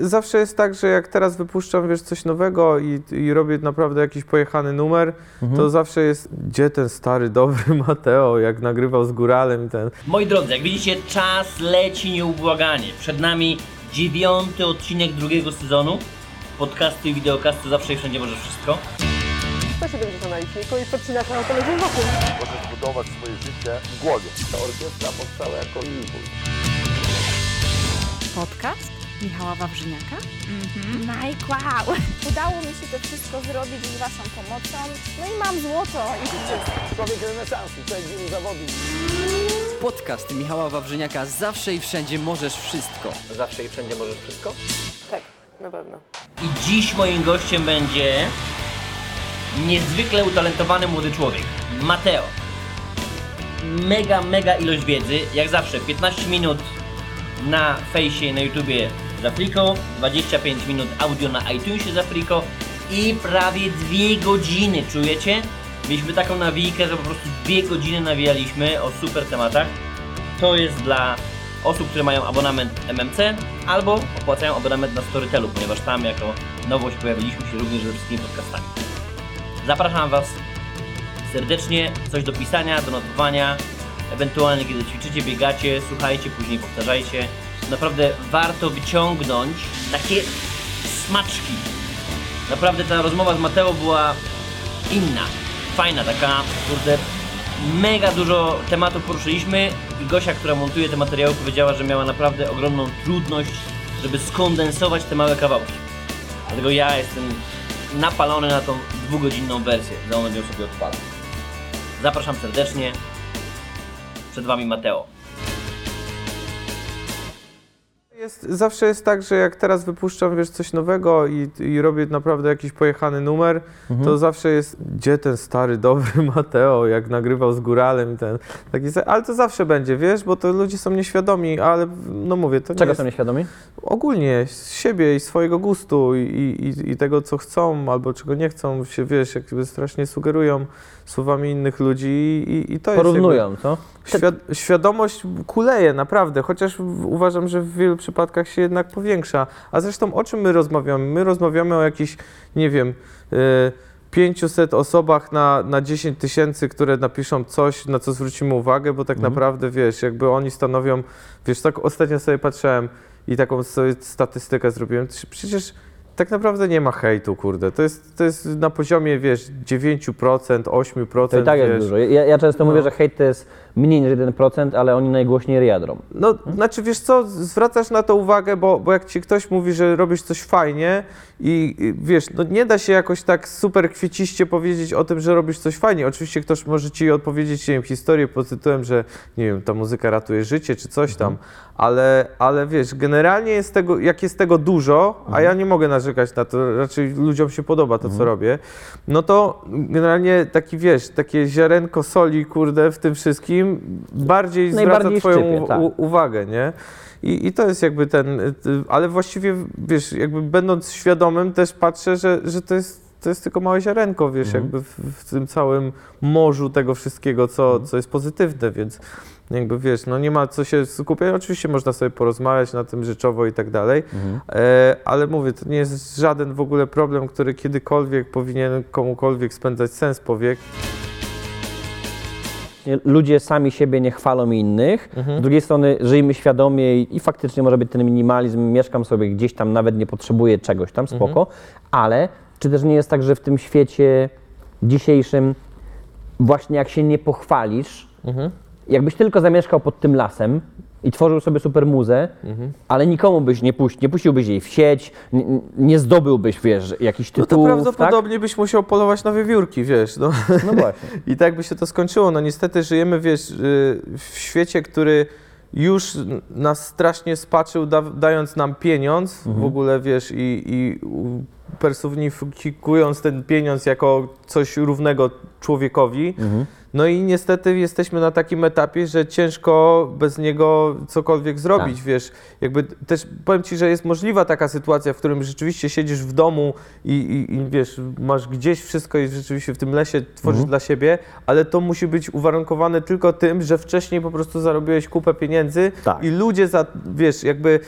zawsze jest tak, że jak teraz wypuszczam, wiesz, coś nowego i, i robię naprawdę jakiś pojechany numer, to zawsze jest, gdzie ten stary, dobry Mateo, jak nagrywał z Góralem i ten... Moi drodzy, jak widzicie, czas leci nieubłaganie. Przed nami dziewiąty odcinek drugiego sezonu. Podcasty i wideokasty zawsze i wszędzie może wszystko. 170 na liczniku i podcinasz na autoledzie wokół. Możesz budować swoje życie w głowie. Ta orkiestra powstała jako impuls. Podcast Michała Wawrzyniaka. Mike, wow! Udało mi się to wszystko zrobić z Waszą pomocą. No i mam złoto i. Człowiek renesansu, wielu zawodów. Podcast Michała Wawrzyniaka Zawsze i Wszędzie Możesz Wszystko. Zawsze i wszędzie możesz wszystko. Tak, na pewno. I dziś moim gościem będzie niezwykle utalentowany młody człowiek, Mateo. Mega, mega ilość wiedzy. Jak zawsze, 15 minut na fejsie i na YouTubie Friko, 25 minut audio na iTunesie za Friko i prawie dwie godziny, czujecie? Mieliśmy taką nawijkę, że po prostu dwie godziny nawijaliśmy o super tematach. To jest dla osób, które mają abonament MMC albo opłacają abonament na Storytelu, ponieważ tam jako nowość pojawiliśmy się również ze wszystkimi podcastami. Zapraszam Was serdecznie, coś do pisania, do notowania, ewentualnie kiedy ćwiczycie, biegacie, słuchajcie, później powtarzajcie. Naprawdę warto wyciągnąć takie smaczki. Naprawdę ta rozmowa z Mateo była inna, fajna, taka, kurde, mega dużo tematów poruszyliśmy i Gosia, która montuje te materiały, powiedziała, że miała naprawdę ogromną trudność, żeby skondensować te małe kawałki. Dlatego ja jestem napalony na tą dwugodzinną wersję. Za ją sobie odpalam. Zapraszam serdecznie. Przed Wami Mateo. Jest, zawsze jest tak, że jak teraz wypuszczam, wiesz, coś nowego i, i robię naprawdę jakiś pojechany numer, to zawsze jest, gdzie ten stary, dobry Mateo, jak nagrywał z Góralem i ten, taki, ale to zawsze będzie, wiesz, bo to ludzie są nieświadomi, ale no mówię, to nie Czego jest, są nieświadomi? ogólnie z siebie i swojego gustu i, i, i tego, co chcą albo czego nie chcą, się, wiesz, jakby strasznie sugerują słowami innych ludzi i, i to jest jakby- Porównują, co? Świad świadomość kuleje, naprawdę, chociaż uważam, że w wielu przypadkach się jednak powiększa. A zresztą o czym my rozmawiamy? My rozmawiamy o jakichś, nie wiem, y, 500 osobach na, na 10 tysięcy, które napiszą coś, na co zwrócimy uwagę, bo tak Mhm. naprawdę, wiesz, jakby oni stanowią, wiesz, tak ostatnio sobie patrzyłem i taką sobie statystykę zrobiłem, przecież tak naprawdę nie ma hejtu, kurde. To jest, to jest na poziomie, wiesz, 9%, 8%. To i tak wiesz. jest dużo. Ja, ja często No. mówię, że hejt to jest mniej niż 1%, ale oni najgłośniej riadrą. No, znaczy wiesz co, zwracasz na to uwagę, bo, bo jak ci ktoś mówi, że robisz coś fajnie i, i wiesz, no nie da się jakoś tak super kwieciście powiedzieć o tym, że robisz coś fajnie. Oczywiście ktoś może ci odpowiedzieć, nie wiem, historię pod tytułem, że nie wiem, ta muzyka ratuje życie czy coś tam, ale, ale wiesz, generalnie jest tego, jak jest tego dużo, a ja nie mogę narzekać na to, raczej ludziom się podoba to, co robię, no to generalnie taki, wiesz, takie ziarenko soli, kurde, w tym wszystkim bardziej zwraca twoją szczypie, tak. uwagę, nie? I, I to jest jakby ten, y, ale właściwie, wiesz, jakby będąc świadomym też patrzę, że, że to jest to jest tylko małe ziarenko, wiesz, Mhm. jakby w, w tym całym morzu tego wszystkiego, co, Mhm. co jest pozytywne, więc jakby wiesz, no nie ma co się skupiać. Oczywiście można sobie porozmawiać na tym rzeczowo i tak dalej, Mhm. e, ale mówię, to nie jest żaden w ogóle problem, który kiedykolwiek powinien komukolwiek spędzać sens powiek. Ludzie sami siebie nie chwalą innych. Mhm. Z drugiej strony żyjmy świadomie i, i faktycznie może być ten minimalizm. Mieszkam sobie gdzieś tam, nawet nie potrzebuję czegoś tam, spoko. Mhm. Ale czy też nie jest tak, że w tym świecie dzisiejszym właśnie jak się nie pochwalisz, Mhm. jakbyś tylko zamieszkał pod tym lasem i tworzył sobie super muzę, Mhm. ale nikomu byś nie, puści, nie puściłbyś jej w sieć, nie, nie zdobyłbyś, wiesz, jakichś No to tytułów, prawdopodobnie byś musiał polować na wiewiórki, wiesz, no. tak? No właśnie. I tak by się to skończyło. No niestety żyjemy, wiesz, y, w świecie, który już nas strasznie spaczył, da, dając nam pieniądz w ogóle, wiesz, i, i u- personifikując ten pieniądz jako coś równego człowiekowi. No i niestety jesteśmy na takim etapie, że ciężko bez niego cokolwiek zrobić, Tak. wiesz, jakby też powiem Ci, że jest możliwa taka sytuacja, w którym rzeczywiście siedzisz w domu i, i, i wiesz, masz gdzieś wszystko i rzeczywiście w tym lesie tworzysz Mhm. dla siebie, ale to musi być uwarunkowane tylko tym, że wcześniej po prostu zarobiłeś kupę pieniędzy Tak. i ludzie za, wiesz, jakby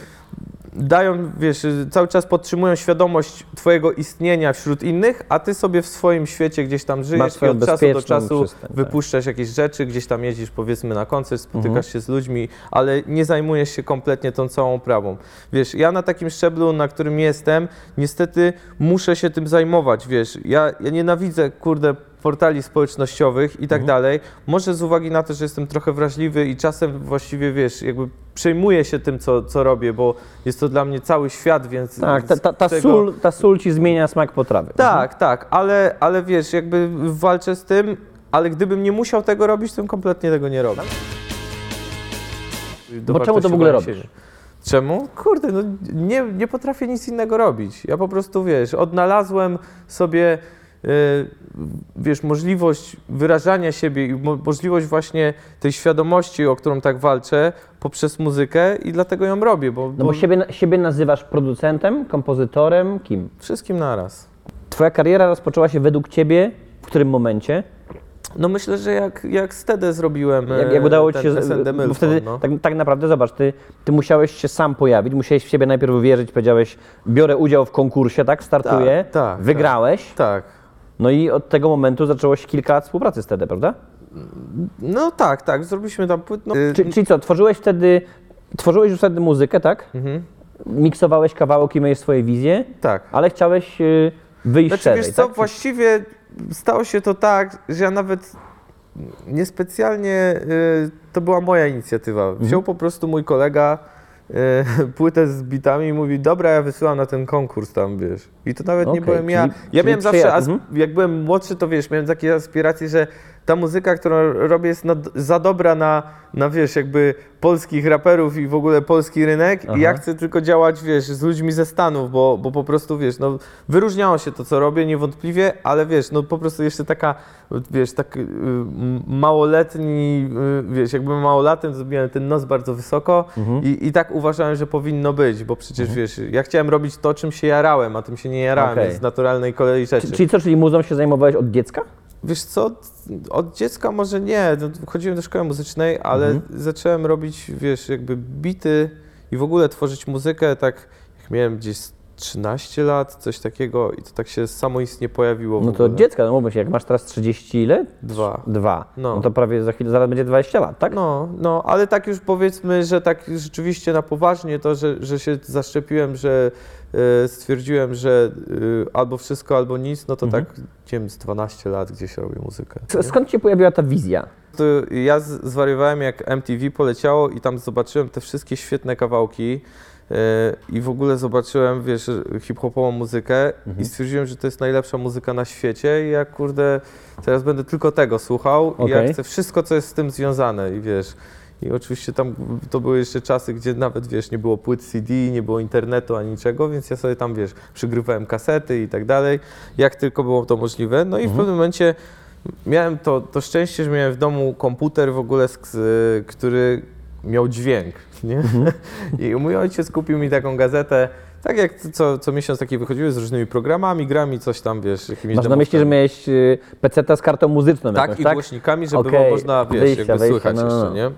dają, wiesz, cały czas podtrzymują świadomość twojego istnienia wśród innych, a ty sobie w swoim świecie gdzieś tam żyjesz i od czasu do czasu przystań, tak. Wypuszczasz jakieś rzeczy, gdzieś tam jeździsz powiedzmy na koncert, spotykasz Mhm. się z ludźmi, ale nie zajmujesz się kompletnie tą całą prawą. Wiesz, ja na takim szczeblu, na którym jestem, niestety muszę się tym zajmować, wiesz, ja, ja nienawidzę, kurde, portali społecznościowych i Mhm. tak dalej. Może z uwagi na to, że jestem trochę wrażliwy i czasem właściwie, wiesz, jakby przejmuję się tym, co, co robię, bo jest to dla mnie cały świat, więc... Tak, ta, ta, ta, tego- sól, ta sól ci zmienia smak potrawy. tak, tak, ale, ale wiesz, jakby walczę z tym, ale gdybym nie musiał tego robić, to bym kompletnie tego nie robił. Bo czemu to w ogóle robisz? Czemu? Kurde, no nie, nie potrafię nic innego robić. Ja po prostu, wiesz, odnalazłem sobie, y, wiesz, możliwość wyrażania siebie i mo- możliwość właśnie tej świadomości, o którą tak walczę, poprzez muzykę i dlatego ją robię, bo, No bo siebie, siebie nazywasz producentem, kompozytorem, kim? wszystkim naraz. Twoja kariera rozpoczęła się według ciebie w którym momencie? No myślę, że jak, jak Stedę zrobiłem Jak, e, jak udało ci ten się. Bo wtedy no. tak, tak naprawdę zobacz, ty, ty musiałeś się sam pojawić, musiałeś w siebie najpierw uwierzyć, powiedziałeś, biorę udział w konkursie, tak? Startuję, Tak, tak, wygrałeś. Tak. No i od tego momentu zaczęło się kilka lat współpracy z TD, prawda? No tak, tak, zrobiliśmy tam płyt. No, Czy, czyli co, tworzyłeś wtedy, tworzyłeś już wtedy muzykę, tak? Mhm. Miksowałeś kawałki, miałeś swoje wizje, tak. ale chciałeś y, wyjść Znaczy, szerzej, wiesz co, tak? właściwie stało się to tak, że ja nawet niespecjalnie, y, to była moja inicjatywa. Mhm. Wziął po prostu mój kolega y, płytę z bitami i mówi, dobra, ja wysyłam na ten konkurs tam, wiesz. I to nawet nie Okej, byłem ja. czyli- Ja czyli miałem zawsze, as- mhm. jak byłem młodszy, to wiesz, miałem takie aspiracje, że ta muzyka, którą robię jest nad, za dobra na, na, wiesz, jakby polskich raperów i w ogóle polski rynek i ja Aha. chcę tylko działać, wiesz, z ludźmi ze Stanów, bo, bo po prostu, wiesz, no wyróżniało się to, co robię, niewątpliwie, ale wiesz, no po prostu jeszcze taka, wiesz, tak y, małoletni, y, wiesz, jakbym małolatem, zrobiłem ten nos bardzo wysoko Mhm. i, i tak uważałem, że powinno być, bo przecież, wiesz, ja chciałem robić to, czym się jarałem, a tym się nie jarałem, Okej. więc z naturalnej kolei rzeczy. Czy- Czyli co, czyli muzą się zajmowałeś od dziecka? Wiesz co, od dziecka może nie, no, chodziłem do szkoły muzycznej, ale Mhm. zacząłem robić, wiesz, jakby bity i w ogóle tworzyć muzykę tak, jak miałem gdzieś 13 lat, coś takiego i to tak się samoistnie pojawiło No to od dziecka, no mówmy się, jak masz teraz 30 ile? Dwa. Dwa. No. No. to prawie za chwilę, zaraz będzie 20 lat, tak? No, no, ale tak już powiedzmy, że tak rzeczywiście na poważnie to, że, że się zaszczepiłem, że e, stwierdziłem, że e, albo wszystko, albo nic, no to Mhm. tak, nie wiem, z 12 lat gdzieś robię muzykę. S- Skąd się pojawiła ta wizja? To ja z- zwariowałem jak MTV poleciało i tam zobaczyłem te wszystkie świetne kawałki i w ogóle zobaczyłem, wiesz, hip-hopową muzykę i stwierdziłem, że to jest najlepsza muzyka na świecie i ja kurde, teraz będę tylko tego słuchał i Okej. ja chcę wszystko, co jest z tym związane i wiesz, i oczywiście tam to były jeszcze czasy, gdzie nawet, wiesz, nie było płyt CD, nie było internetu ani niczego, więc ja sobie tam, wiesz, przygrywałem kasety i tak dalej, jak tylko było to możliwe. No i w pewnym momencie miałem to, to szczęście, że miałem w domu komputer w ogóle, który miał dźwięk, nie? I mój ojciec kupił mi taką gazetę, tak jak co, co miesiąc takie wychodziły z różnymi programami, grami, coś tam, wiesz, jakimiś Masz na myśli, że miałeś y, peceta z kartą muzyczną Tak, jakąś, i tak? głośnikami, żeby było można, wiesz, wyjścia, jakby wejścia, słychać no, no, jeszcze, no. nie?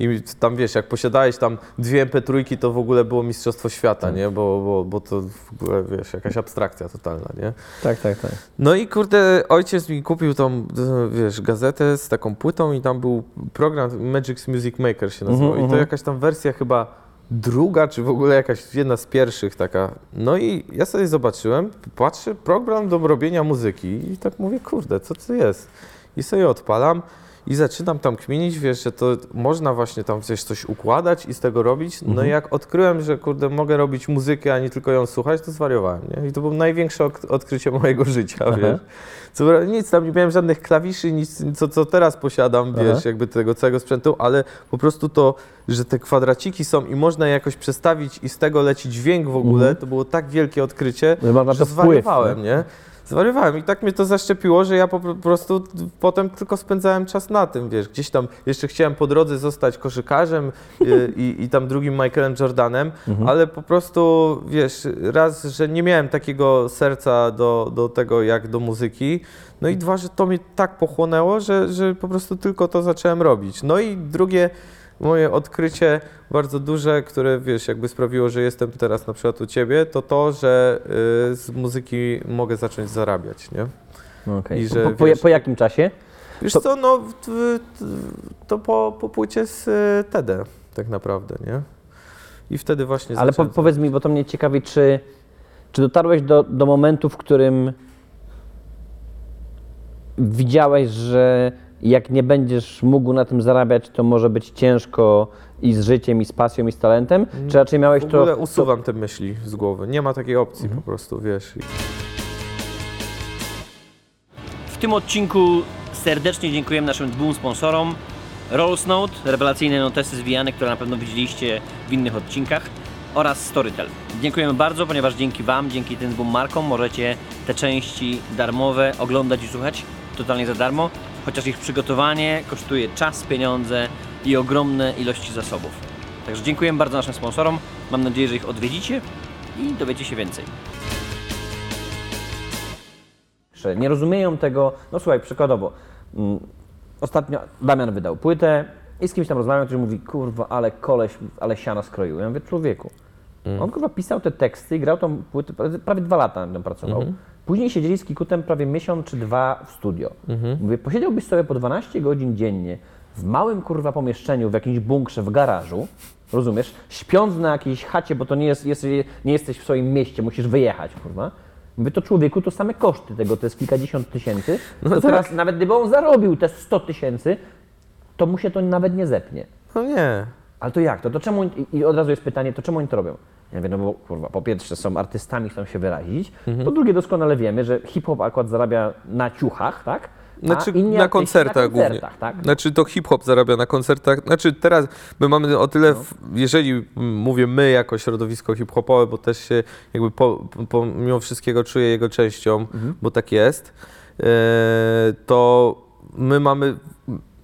I tam, wiesz, jak posiadałeś tam dwie MP3, to w ogóle było Mistrzostwo Świata, nie? Bo, bo, bo to w ogóle, wiesz, jakaś abstrakcja totalna, nie? Tak, tak, tak. No i kurde, ojciec mi kupił tą, wiesz, gazetę z taką płytą i tam był program Magic's Music Maker się nazywał. Mhm, I to mhm. jakaś tam wersja chyba druga, czy w ogóle jakaś jedna z pierwszych taka. No i ja sobie zobaczyłem, patrzę, program do robienia muzyki i tak mówię, kurde, co to jest? I sobie odpalam i zaczynam tam kminić, wiesz, że to można właśnie tam coś, coś układać i z tego robić. No Mhm. i jak odkryłem, że kurde, mogę robić muzykę, a nie tylko ją słuchać, to zwariowałem, nie? I to było największe ok- odkrycie mojego życia, Aha. wiesz. Co, nic, tam nie miałem żadnych klawiszy, nic, co, co teraz posiadam, wiesz, Aha. jakby tego całego sprzętu, ale po prostu to, że te kwadraciki są i można je jakoś przestawić i z tego leci dźwięk w ogóle, Mhm. to było tak wielkie odkrycie, Że można że to wpływ, zwariowałem, nie? nie? Zwariowałem i tak mnie to zaszczepiło, że ja po prostu potem tylko spędzałem czas na tym, wiesz, gdzieś tam jeszcze chciałem po drodze zostać koszykarzem y, i, i tam drugim Michaelem Jordanem, ale po prostu, wiesz, raz, że nie miałem takiego serca do, do tego jak do muzyki, no i dwa, że to mnie tak pochłonęło, że, że po prostu tylko to zacząłem robić. No i drugie moje odkrycie bardzo duże, które wiesz, jakby sprawiło, że jestem teraz na przykład u ciebie, to to, że y, z muzyki mogę zacząć zarabiać, nie? No okej. I że, po, po, wiesz- po jakim czasie? Wiesz To- co, no to po, po płycie z TED tak naprawdę, nie? I wtedy właśnie Ale po, powiedz mi, bo to mnie ciekawi, czy, czy dotarłeś do, do momentu, w którym widziałeś, że jak nie będziesz mógł na tym zarabiać, to może być ciężko i z życiem, i z pasją, i z talentem? Czy raczej miałeś w ogóle to... Mhm. usuwam te myśli z głowy. Nie ma takiej opcji po prostu, wiesz. I- W tym odcinku serdecznie dziękujemy naszym dwóm sponsorom. Rolls Note, rewelacyjne notesy zwijane, które na pewno widzieliście w innych odcinkach oraz Storytel. Dziękujemy bardzo, ponieważ dzięki Wam, dzięki tym dwóm markom możecie te części darmowe oglądać i słuchać totalnie za darmo, chociaż ich przygotowanie kosztuje czas, pieniądze i ogromne ilości zasobów. Także dziękujemy bardzo naszym sponsorom. Mam nadzieję, że ich odwiedzicie i dowiecie się więcej. nie rozumieją tego. No słuchaj, przykładowo, mm, ostatnio Damian wydał płytę i z kimś tam rozmawiam, który mówi, kurwa, ale koleś, ale siana skroił. Ja mówię, człowieku, on kurwa pisał te teksty i grał tą płytę, prawie- dwa lata nad nią pracował. Później siedzieli z Kikutem prawie miesiąc czy dwa w studio. Mówię, posiedziałbyś sobie po 12 godzin dziennie w małym kurwa pomieszczeniu, w jakimś bunkrze, w garażu, rozumiesz, śpiąc na jakiejś chacie, bo to nie, jest, jest, nie jesteś w swoim mieście, musisz wyjechać, kurwa. Mówię, to człowieku, to same koszty tego, to jest kilkadziesiąt tysięcy. to teraz nawet gdyby on zarobił te 100 tysięcy, to mu się to nawet nie zepnie. No nie. Ale to jak to? To czemu, i- i od razu jest pytanie, to czemu oni to robią? Ja mówię, no bo kurwa, po pierwsze są artystami, chcą się wyrazić, po drugie doskonale wiemy, że hip-hop akurat zarabia na ciuchach, tak? Znaczy na koncertach, na koncertach głównie. tak? Znaczy to hip-hop zarabia na koncertach. Znaczy teraz my mamy o tyle, w, jeżeli mówię my jako środowisko hip-hopowe, bo też się jakby po, po, mimo wszystkiego czuję jego częścią, bo tak jest, e, to my mamy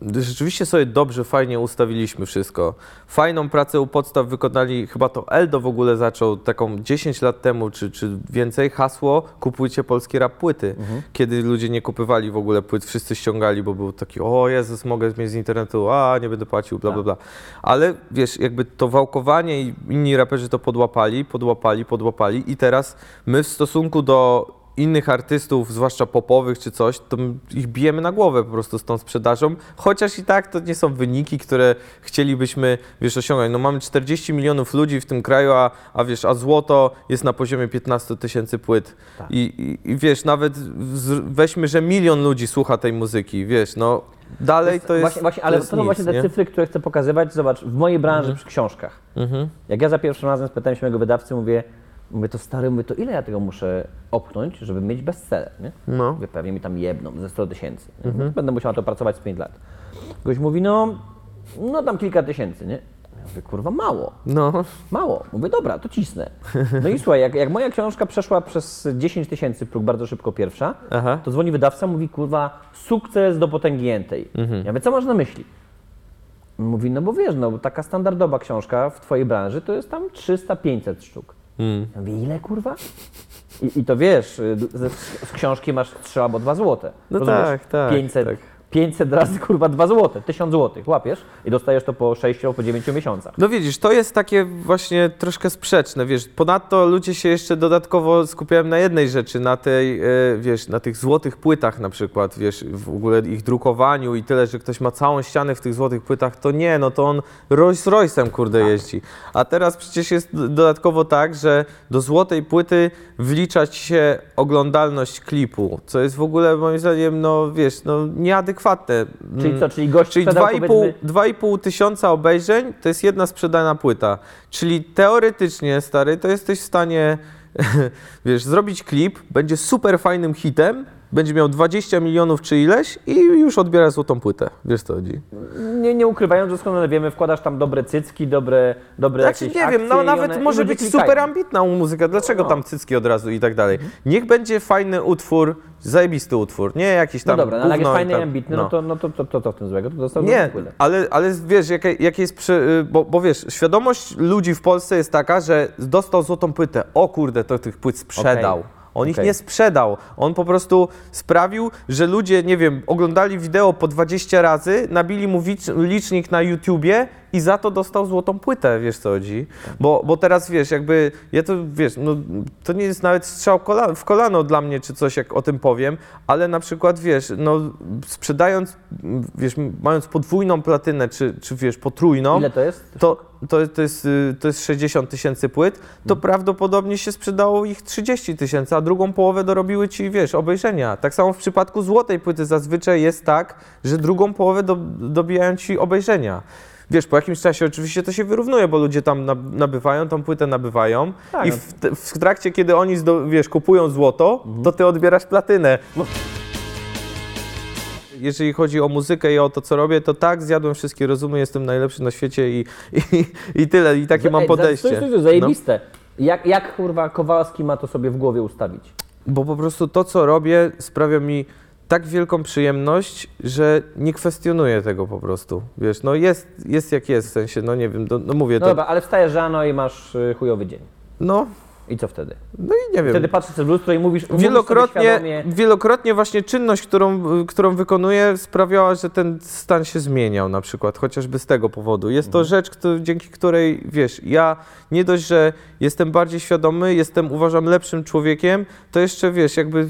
Rzeczywiście sobie dobrze, fajnie ustawiliśmy wszystko. Fajną pracę u podstaw wykonali, chyba to Eldo w ogóle zaczął taką 10 lat temu, czy, czy więcej, hasło kupujcie polskie rap płyty. Kiedy ludzie nie kupywali w ogóle płyt, wszyscy ściągali, bo był taki, o Jezus, mogę mieć z internetu, a nie będę płacił, bla, bla, bla. Ale wiesz, jakby to wałkowanie i inni raperzy to podłapali, podłapali, podłapali i teraz my w stosunku do innych artystów, zwłaszcza popowych czy coś, to ich bijemy na głowę po prostu z tą sprzedażą, chociaż i tak to nie są wyniki, które chcielibyśmy, wiesz, osiągnąć. No mamy 40 milionów ludzi w tym kraju, a, a wiesz, a złoto jest na poziomie 15 tysięcy płyt. I, i, I wiesz, nawet weźmy, że milion ludzi słucha tej muzyki, wiesz, no dalej to jest właśnie, właśnie, ale to, jest są nic, właśnie te nie? cyfry, które chcę pokazywać. Zobacz, w mojej branży przy książkach. Mhm. Jak ja za pierwszym razem spytałem się mojego wydawcy, mówię, mówię, to stary, mówię, to ile ja tego muszę opchnąć, żeby mieć bestseller, nie? No. Mówię, pewnie mi tam jedną, ze 100 tysięcy. nie? Będę musiał na to pracować z 5 lat. Gość mówi, no, no tam kilka tysięcy, nie? Ja mówię, kurwa, mało. No, Mało. Mówię, dobra, to cisnę. No i słuchaj, jak, jak moja książka przeszła przez 10 tysięcy próg bardzo szybko pierwsza, Aha. to dzwoni wydawca, mówi, kurwa, sukces do potęgniętej. Ja mówię, co masz na myśli? Mówi, no bo wiesz, no taka standardowa książka w twojej branży to jest tam 300-500 sztuk. Ja mówię, ile kurwa? I, I to wiesz, y, z, z książki masz 3 albo 2 złote. No Rozumiesz? tak, tak, 500, tak. 500 razy kurwa 2 złote, 1000 złotych, łapiesz i dostajesz to po 6 albo po 9 miesiącach. No widzisz, to jest takie właśnie troszkę sprzeczne, wiesz, ponadto ludzie się jeszcze dodatkowo skupiają na jednej rzeczy, na tej, e, wiesz, na tych złotych płytach na przykład, wiesz, w ogóle ich drukowaniu i tyle, że ktoś ma całą ścianę w tych złotych płytach, to nie, no to on Rolls Royce'em, kurde, jeździ. A teraz przecież jest dodatkowo tak, że do złotej płyty wliczać się oglądalność klipu, co jest w ogóle moim zdaniem, no wiesz, no nieadekwatne. Czyli co, czyli gość Czyli sprzedał 2,5 powiedzmy... 2,5 tysiąca obejrzeń to jest jedna sprzedana płyta. Czyli teoretycznie, stary, to jesteś w stanie, wiesz, zrobić klip, będzie super fajnym hitem będzie miał 20 milionów czy ileś i już odbiera złotą płytę. Wiesz co chodzi? Nie, nie ukrywając, doskonale wiemy, wkładasz tam dobre cycki, dobre, dobre Znaczy, jakieś nie wiem, no i nawet one- i może być klikają. super ambitna muzyka, dlaczego No. tam cycki od razu i tak dalej. Niech będzie fajny utwór, zajebisty utwór, nie jakiś No tam dobra, no, ale jak jest i fajny i tam- ambitny, no, to, no to, to, to, to w tym złego, to dostał Nie, ale, ale wiesz, jakie, jakie jest, przy, y, bo, bo wiesz, świadomość ludzi w Polsce jest taka, że dostał złotą płytę, o kurde, to tych płyt sprzedał. Okej. On ich Okej. nie sprzedał. On po prostu sprawił, że ludzie, nie wiem, oglądali wideo po 20 razy, nabili mu wicz- licznik na YouTubie i za to dostał złotą płytę, wiesz co chodzi. Bo, bo teraz, wiesz, jakby, ja to, wiesz, no, to nie jest nawet strzał kola- w kolano dla mnie, czy coś, jak o tym powiem, ale na przykład, wiesz, no, sprzedając, wiesz, mając podwójną platynę, czy, czy wiesz, potrójną, Ile to jest? to, to, to, jest, y, to jest 60 tysięcy płyt, to prawdopodobnie się sprzedało ich 30 tysięcy, a drugą połowę dorobiły ci, wiesz, obejrzenia. Tak samo w przypadku złotej płyty zazwyczaj jest tak, że drugą połowę do, dobijają ci obejrzenia. Wiesz, po jakimś czasie oczywiście to się wyrównuje, bo ludzie tam nab- nabywają, tą płytę nabywają Tak, i no. w, w trakcie, kiedy oni, zdo, wiesz, kupują złoto, to ty odbierasz platynę. Jeżeli chodzi o muzykę i o to, co robię, to tak, zjadłem wszystkie rozumy, jestem najlepszy na świecie i, i, i tyle, i takie mam Ej, za- podejście. Stój, stój, zajebiste. Jak, jak kurwa Kowalski ma to sobie w głowie ustawić? Bo po prostu to, co robię, sprawia mi tak wielką przyjemność, że nie kwestionuję tego po prostu. Wiesz, no jest, jest jak jest, w sensie, no nie wiem, no, no mówię No to. dobra, ale wstajesz rano i masz y, chujowy dzień. No, I co wtedy? no i nie wiem. Wtedy patrzysz w lustro i mówisz, mówisz Wielokrotnie, świadomie, wielokrotnie właśnie czynność, którą, którą wykonuję, sprawiała, że ten stan się zmieniał na przykład, chociażby z tego powodu. Jest to rzecz, któ- dzięki której, wiesz, ja nie dość, że jestem bardziej świadomy, jestem, uważam, lepszym człowiekiem, to jeszcze, wiesz, jakby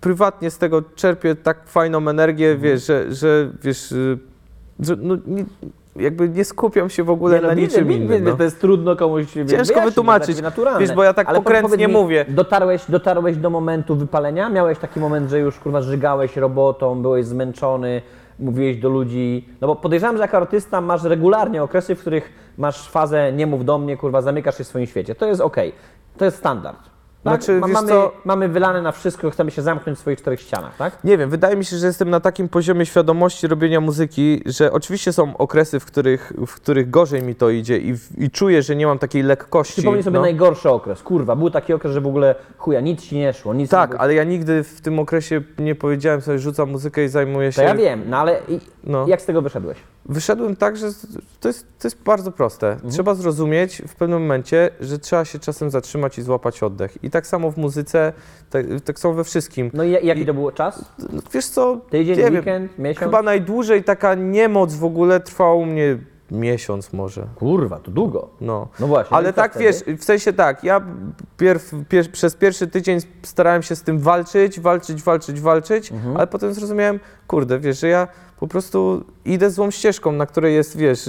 prywatnie z tego czerpię tak fajną energię, wiesz, że, że wiesz, y, że no, nie, jakby nie skupiam się w ogóle Nie, no, na widzę, niczym widzę, innym. widzę, No. To jest trudno komuś wytłumaczyć. To jest takie naturalne. Wiesz, bo ja tak Ale po- pokrętnie mi, mówię. Dotarłeś, dotarłeś do momentu wypalenia? Miałeś taki moment, że już kurwa żygałeś robotą, byłeś zmęczony, mówiłeś do ludzi. No bo podejrzewam, że jako artysta masz regularnie okresy, w których masz fazę nie mów do mnie, kurwa, zamykasz się w swoim świecie. To jest okej. To jest standard. Tak? Znaczy, Ma- mamy, co- mamy wylane na wszystko, chcemy się zamknąć w swoich czterech ścianach, tak? Nie wiem, wydaje mi się, że jestem na takim poziomie świadomości robienia muzyki, że oczywiście są okresy, w których, w których gorzej mi to idzie i, i czuję, że nie mam takiej lekkości. Przypomnij sobie no. najgorszy okres. Kurwa, był taki okres, że w ogóle chuja, nic ci nie szło, nic nie Tak, było. ale ja nigdy w tym okresie nie powiedziałem sobie, rzucam muzykę i zajmuję się. To ja wiem, no ale i, No. jak z tego wyszedłeś? Wyszedłem tak, że to jest, to jest bardzo proste. Mhm. Trzeba zrozumieć w pewnym momencie, że trzeba się czasem zatrzymać i złapać oddech. I tak samo w muzyce, tak, tak samo we wszystkim. No i ja- jaki I- to był czas? Wiesz co, Tydzień, nie wiem, weekend, miesiąc? chyba najdłużej taka niemoc w ogóle trwała u mnie miesiąc może. Kurwa, to długo. No. No właśnie. Ale co tak wtedy? wiesz, w sensie tak, ja pierw, pier, przez pierwszy tydzień starałem się z tym walczyć, walczyć, walczyć, walczyć, Mhm. ale potem zrozumiałem, kurde, wiesz, że ja po prostu idę złą ścieżką, na której jest, wiesz,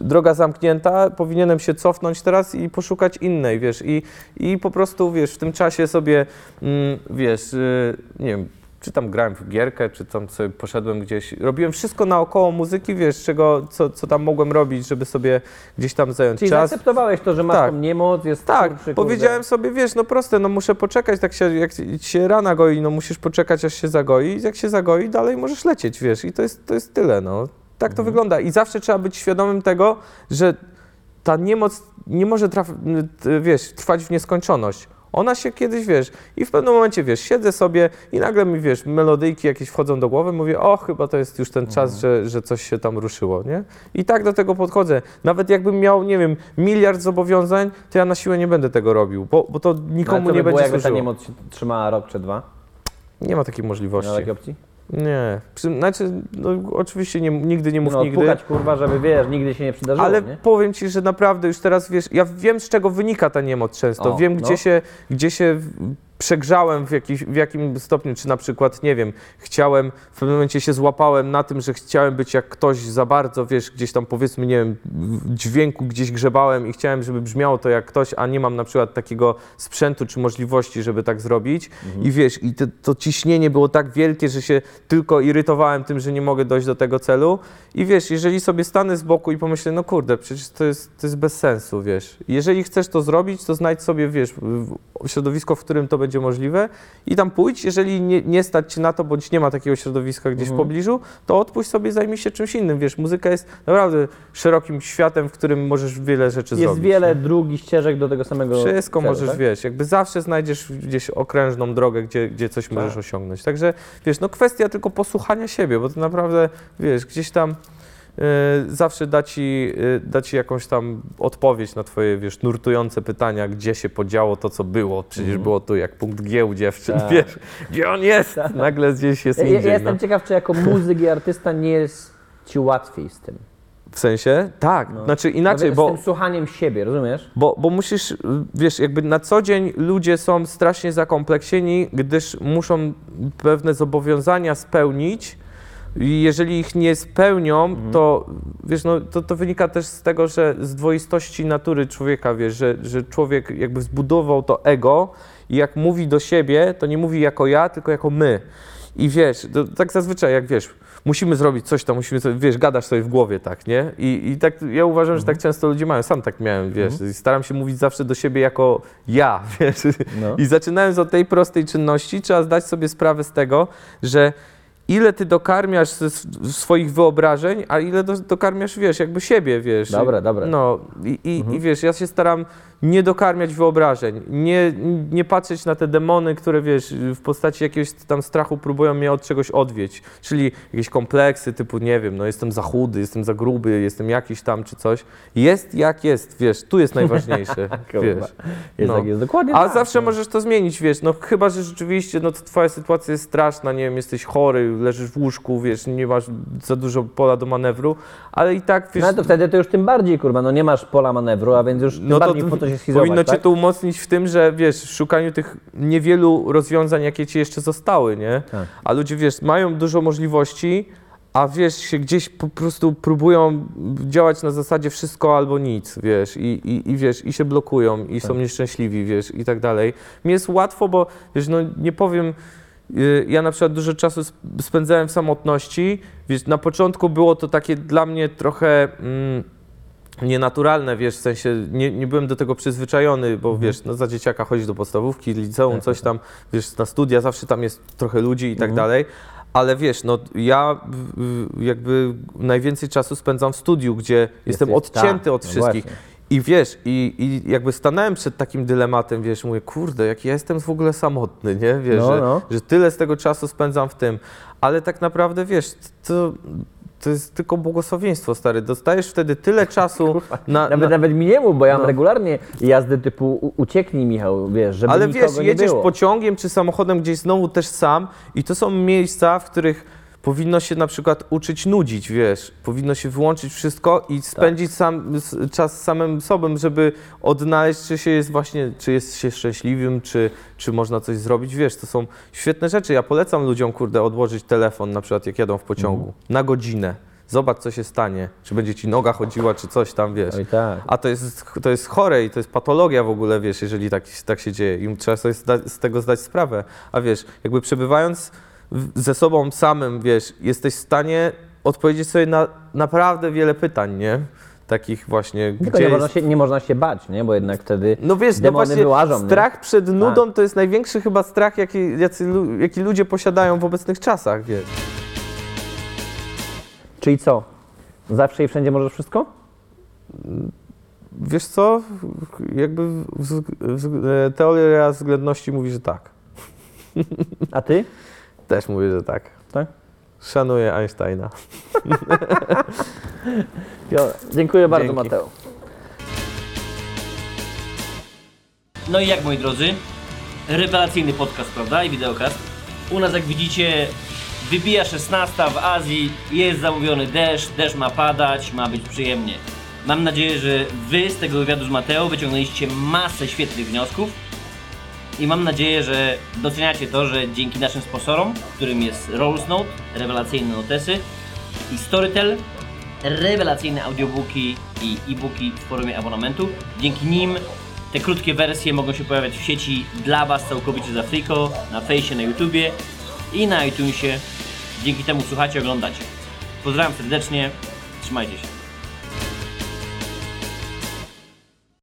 droga zamknięta, powinienem się cofnąć teraz i poszukać innej, wiesz, i, i po prostu, wiesz, w tym czasie sobie, mm, wiesz, y, nie wiem, czy tam grałem w gierkę, czy tam sobie poszedłem gdzieś, robiłem wszystko naokoło muzyki, wiesz, czego, co, co tam mogłem robić, żeby sobie gdzieś tam zająć Czyli czas. zaakceptowałeś to, że masz Tak. tą niemoc, jest Tak, kurczy, powiedziałem sobie, wiesz, no proste, no muszę poczekać, tak się, jak się rana goi, no musisz poczekać, aż się zagoi, jak się zagoi, dalej możesz lecieć, wiesz, i to jest, to jest tyle, no. Tak Mhm. to wygląda i zawsze trzeba być świadomym tego, że ta niemoc nie może, wiesz, trwać w nieskończoność. Ona się kiedyś, wiesz, i w pewnym momencie, wiesz, siedzę sobie i nagle mi, wiesz, melodyjki jakieś wchodzą do głowy, mówię, o, chyba to jest już ten Mhm. czas, że, że coś się tam ruszyło, nie? I tak do tego podchodzę. Nawet jakbym miał, nie wiem, miliard zobowiązań, to ja na siłę nie będę tego robił, bo, bo to No, ale nikomu co by nie było, będzie jakby ta służyło. niemoc się trzymała rok czy dwa? Nie ma takiej Nie możliwości. ma takiej opcji? Nie. Przy, znaczy, no, oczywiście nie, nigdy nie mów No, nigdy. pukać kurwa, żeby wiesz, nigdy się nie przydarzyło, Ale nie? powiem ci, że naprawdę już teraz wiesz, ja wiem z czego wynika ta niemoc często. O, wiem, no. gdzie, się, gdzie się przegrzałem w, jakiś, w jakim stopniu, czy na przykład, nie wiem, chciałem, w pewnym momencie się złapałem na tym, że chciałem być jak ktoś za bardzo, wiesz, gdzieś tam powiedzmy, nie wiem, w dźwięku gdzieś grzebałem i chciałem, żeby brzmiało to jak ktoś, a nie mam na przykład takiego sprzętu czy możliwości, żeby tak zrobić. I wiesz, i to, to ciśnienie było tak wielkie, że się tylko irytowałem tym, że nie mogę dojść do tego celu. I wiesz, jeżeli sobie stanę z boku i pomyślę, no kurde, przecież to jest, to jest bez sensu, wiesz. Jeżeli chcesz to zrobić, to znajdź sobie, wiesz, środowisko, w którym to będzie możliwe i tam pójdź, jeżeli nie, nie stać cię na to, bądź nie ma takiego środowiska gdzieś w pobliżu, to odpuść sobie, zajmij się czymś innym, wiesz, muzyka jest naprawdę szerokim światem, w którym możesz wiele rzeczy Jest zrobić. wiele nie? dróg i ścieżek do tego samego Wszystko celu, możesz, tak? wiesz, jakby zawsze znajdziesz gdzieś okrężną drogę, gdzie, gdzie coś Tak. możesz osiągnąć. Także, wiesz, no kwestia tylko posłuchania siebie, bo to naprawdę, wiesz, gdzieś tam zawsze da ci, e, da ci jakąś tam odpowiedź na twoje, wiesz, nurtujące pytania, gdzie się podziało to, co było. Przecież było tu jak punkt G u dziewczyn. Tak. wiesz, gdzie on jest? Nagle gdzieś jest Ja, ja indziej. jestem no. ciekaw, czy jako muzyk i artysta nie jest ci łatwiej z tym. W sensie? Tak, No. znaczy inaczej, z bo... tym słuchaniem siebie, rozumiesz? Bo, bo musisz, wiesz, jakby na co dzień ludzie są strasznie zakompleksieni, gdyż muszą pewne zobowiązania spełnić. I jeżeli ich nie spełnią, to wiesz, no, to, to wynika też z tego, że z dwoistości natury człowieka, wiesz, że, że człowiek jakby zbudował to ego i jak mówi do siebie, to nie mówi jako ja, tylko jako my. I wiesz, to, tak zazwyczaj, jak wiesz, musimy zrobić coś tam, musimy sobie, wiesz, gadasz sobie w głowie, tak, nie? I, i tak ja uważam, że tak często ludzie mają, sam tak miałem, wiesz, i staram się mówić zawsze do siebie jako ja, wiesz. No. I zaczynając od tej prostej czynności, trzeba zdać sobie sprawę z tego, że ile ty dokarmiasz ze sw- swoich wyobrażeń, a ile do, dokarmiasz, wiesz, jakby siebie, wiesz. Dobra, dobra. No i, i, i wiesz, ja się staram nie dokarmiać wyobrażeń, nie, nie patrzeć na te demony, które, wiesz, w postaci jakiegoś tam strachu próbują mnie od czegoś odwieść, czyli jakieś kompleksy typu, nie wiem, no jestem za chudy, jestem za gruby, jestem jakiś tam czy coś. Jest jak jest, wiesz, tu jest najważniejsze, wiesz. Jest No. tak, jest dokładnie A tak. zawsze możesz to zmienić, wiesz, no chyba, że rzeczywiście, no to twoja sytuacja jest straszna, nie wiem, jesteś chory, leżysz w łóżku, wiesz, nie masz za dużo pola do manewru, ale i tak, wiesz, No to wtedy to już tym bardziej, kurwa, no nie masz pola manewru, a więc już no to bardziej po to schizować, powinno cię tak? to umocnić w tym, że wiesz, w szukaniu tych niewielu rozwiązań, jakie ci jeszcze zostały, nie? Tak. A ludzie, wiesz, mają dużo możliwości, a wiesz, się gdzieś po prostu próbują działać na zasadzie wszystko albo nic, wiesz, i, i, i wiesz, i się blokują, i Tak. są nieszczęśliwi, wiesz, i tak dalej. Mi jest łatwo, bo wiesz, no nie powiem, y, ja na przykład dużo czasu sp- spędzałem w samotności, wiesz, na początku było to takie dla mnie trochę... Mm, nienaturalne, wiesz, w sensie nie, nie byłem do tego przyzwyczajony, bo wiesz, no za dzieciaka chodzisz do podstawówki, liceum, coś tam, wiesz, na studia, zawsze tam jest trochę ludzi i tak dalej, ale wiesz, no ja jakby najwięcej czasu spędzam w studiu, gdzie jestem odcięty tak, od no wszystkich. właśnie. I wiesz, i, i jakby stanąłem przed takim dylematem, wiesz, mówię, kurde, jak ja jestem w ogóle samotny, nie? Wiesz, No, że, no. że tyle z tego czasu spędzam w tym, ale tak naprawdę, wiesz, to, to jest tylko błogosławieństwo, stary. Dostajesz wtedy tyle czasu na, Nawet, na, nawet mi nie mów, bo ja mam No. regularnie jazdy typu u- ucieknij Michał, wiesz, żeby Ale wiesz, nie jedziesz było. pociągiem czy samochodem gdzieś znowu też sam i to są miejsca, w których powinno się na przykład uczyć nudzić, wiesz, powinno się wyłączyć wszystko i spędzić Tak. sam, czas samym sobą, żeby odnaleźć, czy się jest właśnie, czy jest się szczęśliwym, czy, czy można coś zrobić, wiesz, to są świetne rzeczy. Ja polecam ludziom, kurde, odłożyć telefon, na przykład jak jadą w pociągu, Mhm. na godzinę. Zobacz, co się stanie, czy będzie ci noga chodziła, czy coś tam, wiesz. Oj tak. A to jest, to jest chore i to jest patologia w ogóle, wiesz, jeżeli tak, tak się dzieje. I trzeba sobie z tego zdać sprawę. A wiesz, jakby przebywając ze sobą samym, wiesz, jesteś w stanie odpowiedzieć sobie na naprawdę wiele pytań, nie? Takich właśnie, Tylko gdzie nie można, jest... się, nie można się bać, nie? Bo jednak wtedy No wiesz, no demony właśnie wyłażą, nie? Tak. strach przed nudą to jest największy chyba strach, jaki, jacy, jaki ludzie posiadają w obecnych czasach, wiesz. Czyli co? Zawsze i wszędzie możesz wszystko? Wiesz co, jakby w, w, w, teoria względności mówi, że tak. A ty? Też mówię, że tak. Tak? Szanuję Einsteina. Dziękuję bardzo Dzięki. Mateo. No i jak moi drodzy, rewelacyjny podcast, prawda? I wideokast. U nas jak widzicie wybija 16 w Azji, jest zamówiony deszcz, deszcz ma padać, ma być przyjemnie. Mam nadzieję, że wy z tego wywiadu z Mateo wyciągnęliście masę świetnych wniosków i mam nadzieję, że doceniacie to, że dzięki naszym sponsorom, którym jest Rolls Note, rewelacyjne notesy i Storytel, rewelacyjne audiobooki i e-booki w formie abonamentu. Dzięki nim te krótkie wersje mogą się pojawiać w sieci dla Was całkowicie za friko, na fejsie, na YouTubie i na iTunesie. Dzięki temu słuchacie, oglądacie. Pozdrawiam serdecznie, trzymajcie się.